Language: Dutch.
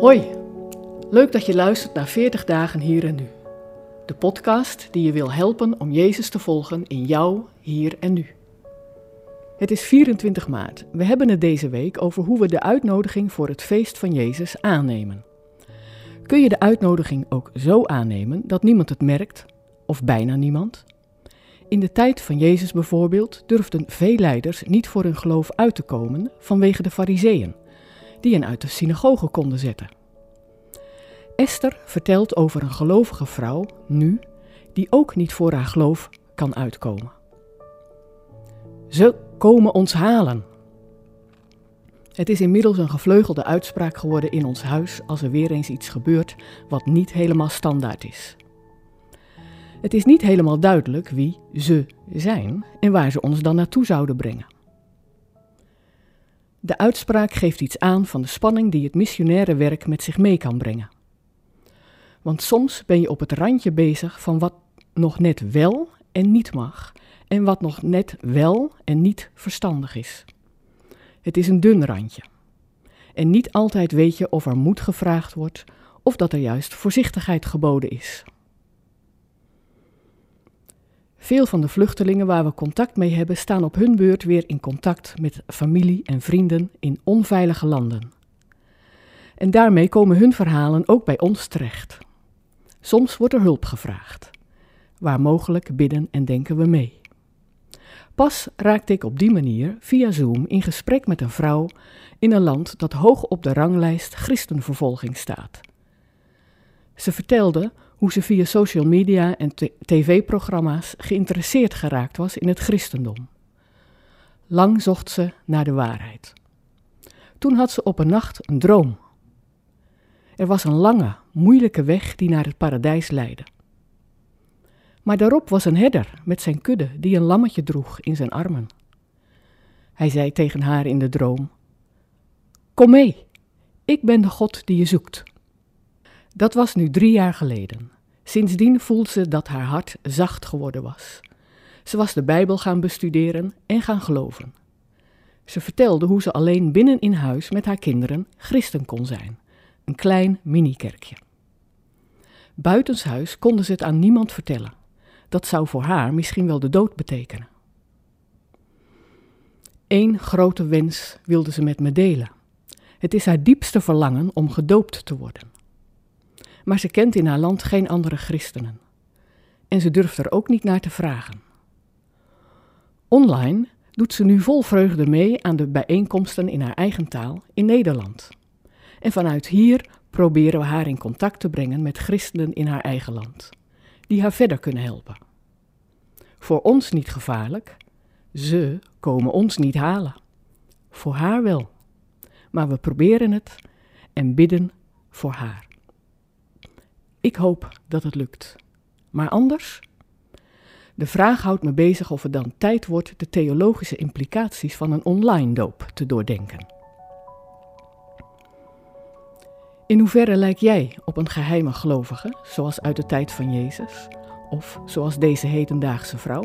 Hoi, leuk dat je luistert naar 40 dagen hier en nu. De podcast die je wil helpen om Jezus te volgen in jou, hier en nu. Het is 24 maart. We hebben het deze week over hoe we de uitnodiging voor het feest van Jezus aannemen. Kun je de uitnodiging ook zo aannemen dat niemand het merkt, of bijna niemand? In de tijd van Jezus bijvoorbeeld durfden veel leiders niet voor hun geloof uit te komen vanwege de fariseeën, die hen uit de synagoge konden zetten. Esther vertelt over een gelovige vrouw, nu, die ook niet voor haar geloof kan uitkomen. Ze komen ons halen. Het is inmiddels een gevleugelde uitspraak geworden in ons huis als er weer eens iets gebeurt wat niet helemaal standaard is. Het is niet helemaal duidelijk wie ze zijn en waar ze ons dan naartoe zouden brengen. De uitspraak geeft iets aan van de spanning die het missionaire werk met zich mee kan brengen. Want soms ben je op het randje bezig van wat nog net wel en niet mag, en wat nog net wel en niet verstandig is. Het is een dun randje. En niet altijd weet je of er moed gevraagd wordt of dat er juist voorzichtigheid geboden is. Veel van de vluchtelingen waar we contact mee hebben staan op hun beurt weer in contact met familie en vrienden in onveilige landen. En daarmee komen hun verhalen ook bij ons terecht. Soms wordt er hulp gevraagd. Waar mogelijk bidden en denken we mee. Pas raakte ik op die manier via Zoom in gesprek met een vrouw in een land dat hoog op de ranglijst christenvervolging staat. Ze vertelde hoe ze via social media en tv-programma's geïnteresseerd geraakt was in het christendom. Lang zocht ze naar de waarheid. Toen had ze op een nacht een droom. Er was een lange, moeilijke weg die naar het paradijs leidde. Maar daarop was een herder met zijn kudde die een lammetje droeg in zijn armen. Hij zei tegen haar in de droom: Kom mee, ik ben de God die je zoekt. Dat was nu drie jaar geleden. Sindsdien voelde ze dat haar hart zacht geworden was. Ze was de Bijbel gaan bestuderen en gaan geloven. Ze vertelde hoe ze alleen binnen in huis met haar kinderen christen kon zijn, een klein minikerkje. Buitenshuis konden ze het aan niemand vertellen. Dat zou voor haar misschien wel de dood betekenen. Eén grote wens wilde ze met me delen. Het is haar diepste verlangen om gedoopt te worden maar ze kent in haar land geen andere christenen. En ze durft er ook niet naar te vragen. Online doet ze nu vol vreugde mee aan de bijeenkomsten in haar eigen taal in Nederland. En vanuit hier proberen we haar in contact te brengen met christenen in haar eigen land, die haar verder kunnen helpen. Voor ons niet gevaarlijk, ze komen ons niet halen. Voor haar wel. Maar we proberen het en bidden voor haar. Ik hoop dat het lukt. Maar anders? De vraag houdt me bezig of het dan tijd wordt de theologische implicaties van een online doop te doordenken. In hoeverre lijk jij op een geheime gelovige, zoals uit de tijd van Jezus, of zoals deze hedendaagse vrouw?